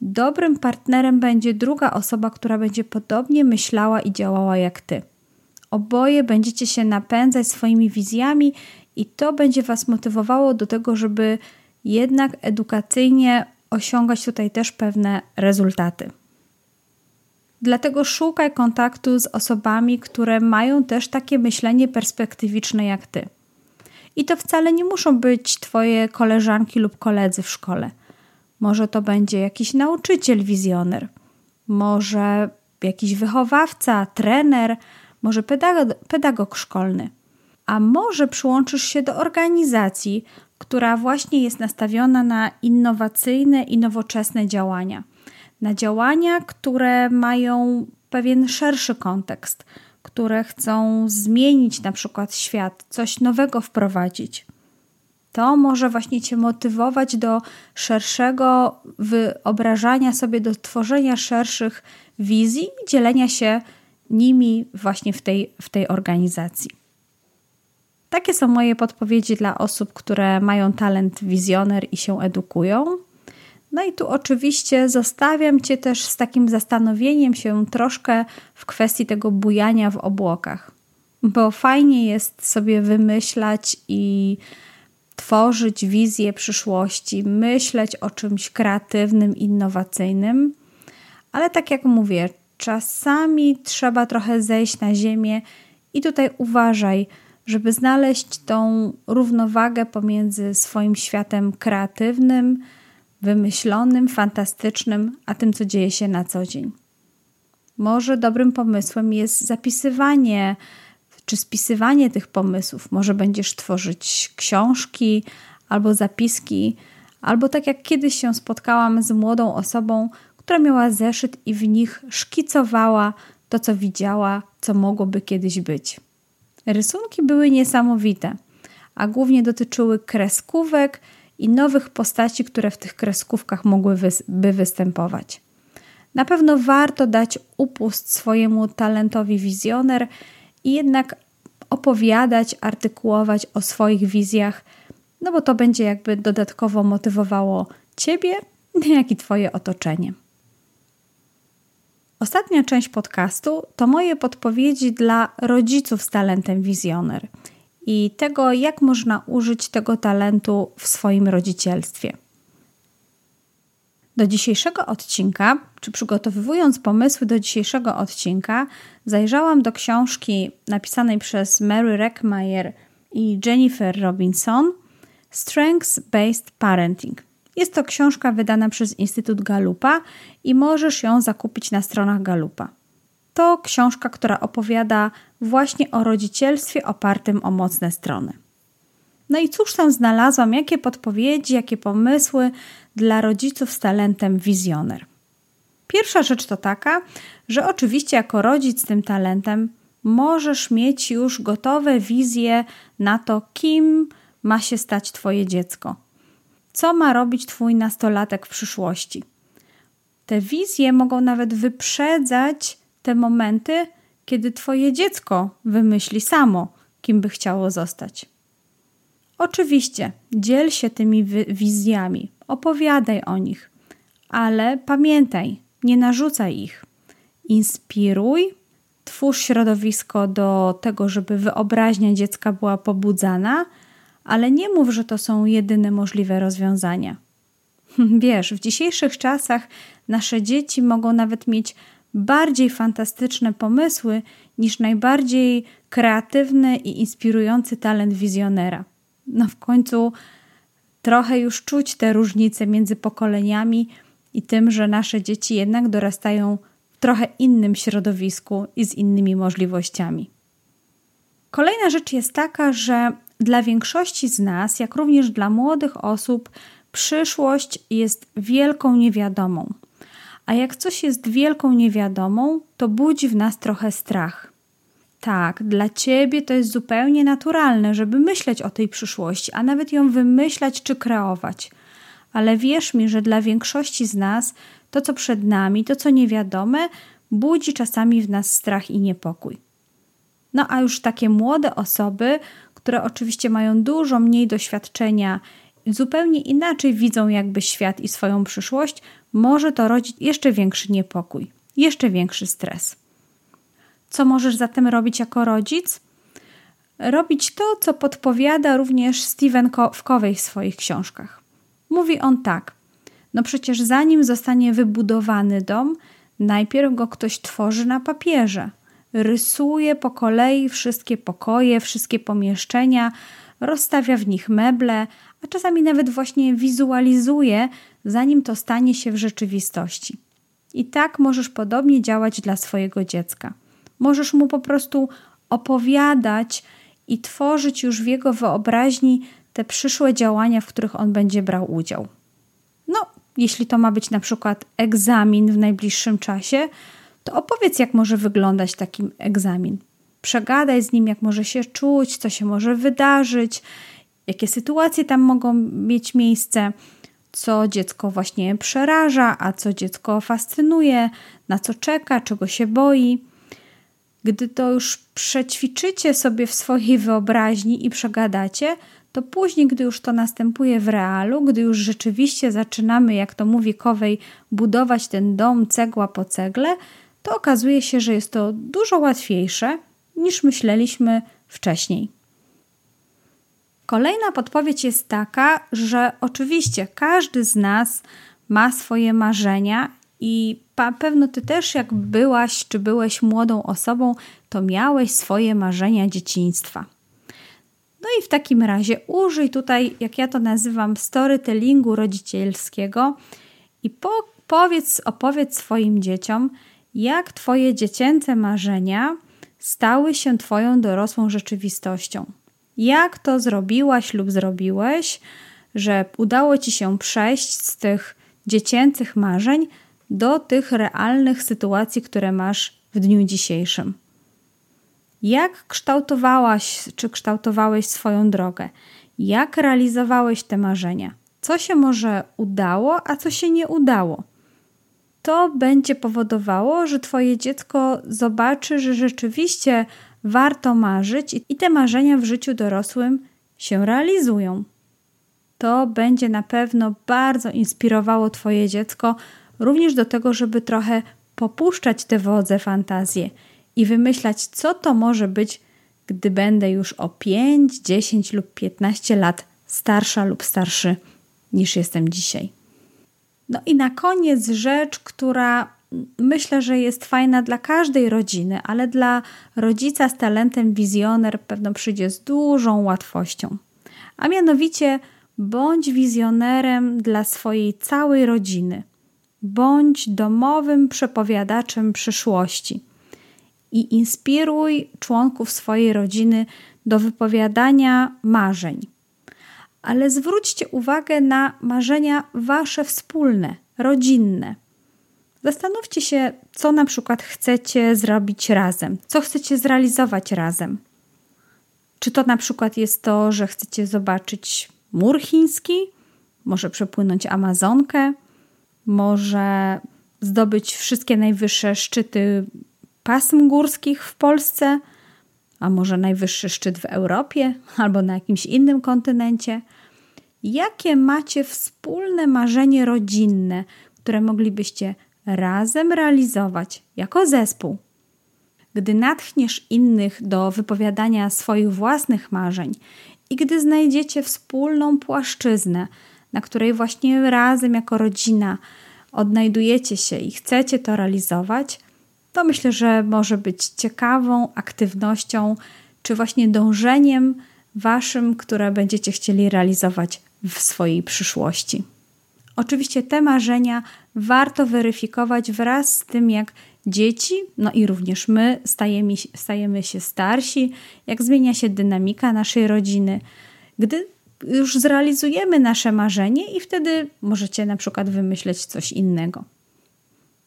A: dobrym partnerem będzie druga osoba, która będzie podobnie myślała i działała jak Ty. Oboje będziecie się napędzać swoimi wizjami i to będzie Was motywowało do tego, żeby jednak edukacyjnie osiągać tutaj też pewne rezultaty. Dlatego szukaj kontaktu z osobami, które mają też takie myślenie perspektywiczne jak ty. I to wcale nie muszą być twoje koleżanki lub koledzy w szkole. Może to będzie jakiś nauczyciel wizjoner, może jakiś wychowawca, trener, może pedagog, pedagog szkolny. A może przyłączysz się do organizacji, która właśnie jest nastawiona na innowacyjne i nowoczesne działania – na działania, które mają pewien szerszy kontekst, które chcą zmienić na przykład świat, coś nowego wprowadzić. To może właśnie Cię motywować do szerszego wyobrażania sobie, do tworzenia szerszych wizji dzielenia się nimi właśnie w tej, w tej organizacji. Takie są moje podpowiedzi dla osób, które mają talent wizjoner i się edukują. No i tu oczywiście zostawiam Cię też z takim zastanowieniem się troszkę w kwestii tego bujania w obłokach, bo fajnie jest sobie wymyślać i tworzyć wizję przyszłości, myśleć o czymś kreatywnym, innowacyjnym, ale tak jak mówię, czasami trzeba trochę zejść na ziemię i tutaj uważaj, żeby znaleźć tą równowagę pomiędzy swoim światem kreatywnym, wymyślonym, fantastycznym, a tym, co dzieje się na co dzień. Może dobrym pomysłem jest zapisywanie czy spisywanie tych pomysłów. Może będziesz tworzyć książki albo zapiski, albo tak jak kiedyś się spotkałam z młodą osobą, która miała zeszyt i w nich szkicowała to, co widziała, co mogłoby kiedyś być. Rysunki były niesamowite, a głównie dotyczyły kreskówek i nowych postaci, które w tych kreskówkach mogłyby występować. Na pewno warto dać upust swojemu talentowi wizjoner i jednak opowiadać, artykułować o swoich wizjach, no bo to będzie jakby dodatkowo motywowało Ciebie, jak i Twoje otoczenie. Ostatnia część podcastu to moje podpowiedzi dla rodziców z talentem wizjoner – i tego, jak można użyć tego talentu w swoim rodzicielstwie. Do dzisiejszego odcinka, czy przygotowując pomysły do dzisiejszego odcinka, zajrzałam do książki napisanej przez Mary Reckmeyer i Jennifer Robinson Strengths Based Parenting. Jest to książka wydana przez Instytut Galupa i możesz ją zakupić na stronach Galupa. To książka, która opowiada właśnie o rodzicielstwie opartym o mocne strony. No i cóż tam znalazłam? Jakie podpowiedzi, jakie pomysły dla rodziców z talentem wizjoner? Pierwsza rzecz to taka, że oczywiście jako rodzic z tym talentem możesz mieć już gotowe wizje na to, kim ma się stać Twoje dziecko. Co ma robić Twój nastolatek w przyszłości? Te wizje mogą nawet wyprzedzać te momenty, kiedy Twoje dziecko wymyśli samo, kim by chciało zostać. Oczywiście, dziel się tymi wizjami, opowiadaj o nich, ale pamiętaj, nie narzucaj ich. Inspiruj, twórz środowisko do tego, żeby wyobraźnia dziecka była pobudzana, ale nie mów, że to są jedyne możliwe rozwiązania. Wiesz, w dzisiejszych czasach nasze dzieci mogą nawet mieć bardziej fantastyczne pomysły niż najbardziej kreatywny i inspirujący talent wizjonera. No w końcu trochę już czuć te różnice między pokoleniami i tym, że nasze dzieci jednak dorastają w trochę innym środowisku i z innymi możliwościami. Kolejna rzecz jest taka, że dla większości z nas, jak również dla młodych osób, przyszłość jest wielką niewiadomą. A jak coś jest wielką niewiadomą, to budzi w nas trochę strach. Tak, dla ciebie to jest zupełnie naturalne, żeby myśleć o tej przyszłości, a nawet ją wymyślać czy kreować. Ale wierz mi, że dla większości z nas to, co przed nami, to, co niewiadome, budzi czasami w nas strach i niepokój. No a już takie młode osoby, które oczywiście mają dużo mniej doświadczenia, zupełnie inaczej widzą jakby świat i swoją przyszłość, może to rodzić jeszcze większy niepokój, jeszcze większy stres. Co możesz zatem robić jako rodzic? Robić to, co podpowiada również Steven Covey w swoich książkach. Mówi on tak: No przecież zanim zostanie wybudowany dom, najpierw go ktoś tworzy na papierze. Rysuje po kolei wszystkie pokoje, wszystkie pomieszczenia, rozstawia w nich meble, a czasami nawet właśnie wizualizuje, zanim to stanie się w rzeczywistości. I tak możesz podobnie działać dla swojego dziecka. Możesz mu po prostu opowiadać i tworzyć już w jego wyobraźni te przyszłe działania, w których on będzie brał udział. No, jeśli to ma być na przykład egzamin w najbliższym czasie, to opowiedz, jak może wyglądać taki egzamin. Przegadaj z nim, jak może się czuć, co się może wydarzyć, jakie sytuacje tam mogą mieć miejsce, co dziecko właśnie przeraża, a co dziecko fascynuje, na co czeka, czego się boi. Gdy to już przećwiczycie sobie w swojej wyobraźni i przegadacie, to później, gdy już to następuje w realu, gdy już rzeczywiście zaczynamy, jak to mówi Kowej, budować ten dom cegła po cegle, to okazuje się, że jest to dużo łatwiejsze niż myśleliśmy wcześniej. Kolejna podpowiedź jest taka, że oczywiście każdy z nas ma swoje marzenia i pewno ty też, jak byłaś czy byłeś młodą osobą, to miałeś swoje marzenia dzieciństwa. No i w takim razie użyj tutaj, jak ja to nazywam, storytellingu rodzicielskiego i po, powiedz, opowiedz swoim dzieciom, jak twoje dziecięce marzenia stały się twoją dorosłą rzeczywistością. Jak to zrobiłaś lub zrobiłeś, że udało ci się przejść z tych dziecięcych marzeń do tych realnych sytuacji, które masz w dniu dzisiejszym. Jak kształtowałaś czy kształtowałeś swoją drogę? Jak realizowałeś te marzenia? Co się może udało, a co się nie udało? To będzie powodowało, że Twoje dziecko zobaczy, że rzeczywiście warto marzyć i te marzenia w życiu dorosłym się realizują. To będzie na pewno bardzo inspirowało Twoje dziecko również do tego, żeby trochę popuszczać te wodze fantazje i wymyślać, co to może być, gdy będę już o 5, 10 lub 15 lat starsza lub starszy niż jestem dzisiaj. No i na koniec rzecz, która myślę, że jest fajna dla każdej rodziny, ale dla rodzica z talentem wizjoner pewno przyjdzie z dużą łatwością. A mianowicie bądź wizjonerem dla swojej całej rodziny. Bądź domowym przepowiadaczem przyszłości i inspiruj członków swojej rodziny do wypowiadania marzeń. Ale zwróćcie uwagę na marzenia wasze wspólne, rodzinne. Zastanówcie się, co na przykład chcecie zrobić razem, co chcecie zrealizować razem. Czy to na przykład jest to, że chcecie zobaczyć mur chiński, może przepłynąć Amazonkę, może zdobyć wszystkie najwyższe szczyty pasm górskich w Polsce, a może najwyższy szczyt w Europie albo na jakimś innym kontynencie. Jakie macie wspólne marzenie rodzinne, które moglibyście razem realizować jako zespół? Gdy natchniesz innych do wypowiadania swoich własnych marzeń i gdy znajdziecie wspólną płaszczyznę, na której właśnie razem jako rodzina odnajdujecie się i chcecie to realizować, to myślę, że może być ciekawą aktywnością, czy właśnie dążeniem waszym, które będziecie chcieli realizować w swojej przyszłości. Oczywiście te marzenia warto weryfikować wraz z tym, jak dzieci, no i również my stajemy, stajemy się starsi, jak zmienia się dynamika naszej rodziny. Gdy już zrealizujemy nasze marzenie i wtedy możecie na przykład wymyśleć coś innego.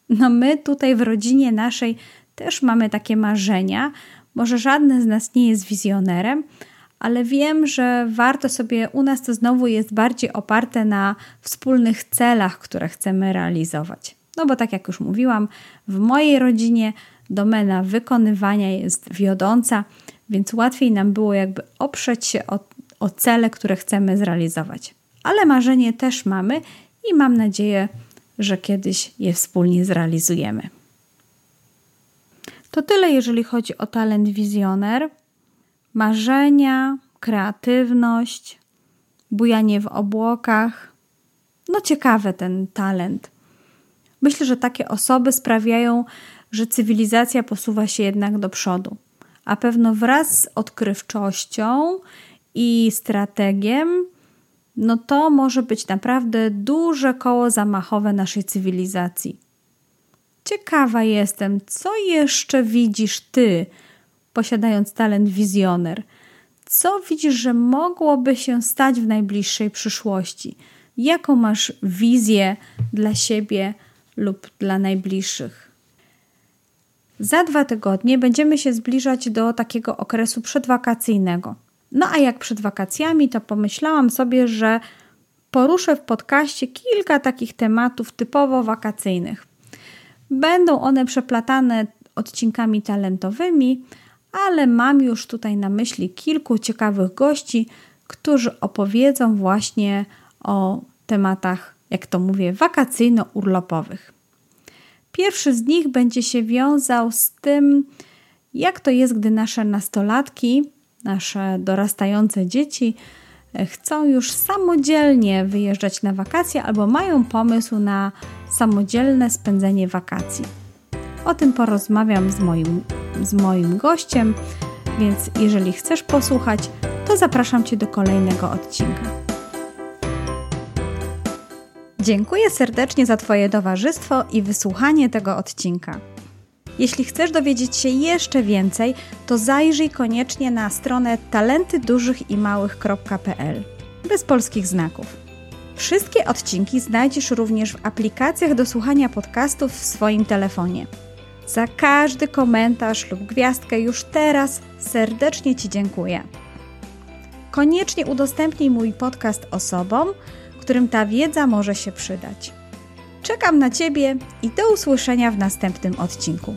A: No my tutaj w rodzinie naszej też mamy takie marzenia. Może żadne z nas nie jest wizjonerem, ale wiem, że warto sobie, u nas to znowu jest bardziej oparte na wspólnych celach, które chcemy realizować. No bo tak jak już mówiłam, w mojej rodzinie domena wykonywania jest wiodąca, więc łatwiej nam było jakby oprzeć się o, o cele, które chcemy zrealizować. Ale marzenie też mamy i mam nadzieję, że kiedyś je wspólnie zrealizujemy. To tyle, jeżeli chodzi o talent wizjoner. Marzenia, kreatywność, bujanie w obłokach. No ciekawy ten talent. Myślę, że takie osoby sprawiają, że cywilizacja posuwa się jednak do przodu. A pewno wraz z odkrywczością i strategiem no to może być naprawdę duże koło zamachowe naszej cywilizacji. Ciekawa jestem, co jeszcze widzisz ty, posiadając talent wizjoner? Co widzisz, że mogłoby się stać w najbliższej przyszłości? Jaką masz wizję dla siebie lub dla najbliższych? Za dwa tygodnie będziemy się zbliżać do takiego okresu przedwakacyjnego. No a jak przed wakacjami, to pomyślałam sobie, że poruszę w podcaście kilka takich tematów typowo wakacyjnych. Będą one przeplatane odcinkami talentowymi, ale mam już tutaj na myśli kilku ciekawych gości, którzy opowiedzą właśnie o tematach, jak to mówię, wakacyjno-urlopowych. Pierwszy z nich będzie się wiązał z tym, jak to jest, gdy nasze nastolatki nasze dorastające dzieci e, chcą już samodzielnie wyjeżdżać na wakacje albo mają pomysł na samodzielne spędzenie wakacji. O tym porozmawiam z moim, z moim gościem, więc jeżeli chcesz posłuchać, to zapraszam Cię do kolejnego odcinka. Dziękuję serdecznie za Twoje towarzystwo i wysłuchanie tego odcinka. Jeśli chcesz dowiedzieć się jeszcze więcej, to zajrzyj koniecznie na stronę talentydużychimałych.pl bez polskich znaków. Wszystkie odcinki znajdziesz również w aplikacjach do słuchania podcastów w swoim telefonie. Za każdy komentarz lub gwiazdkę już teraz serdecznie Ci dziękuję. Koniecznie udostępnij mój podcast osobom, którym ta wiedza może się przydać. Czekam na Ciebie i do usłyszenia w następnym odcinku.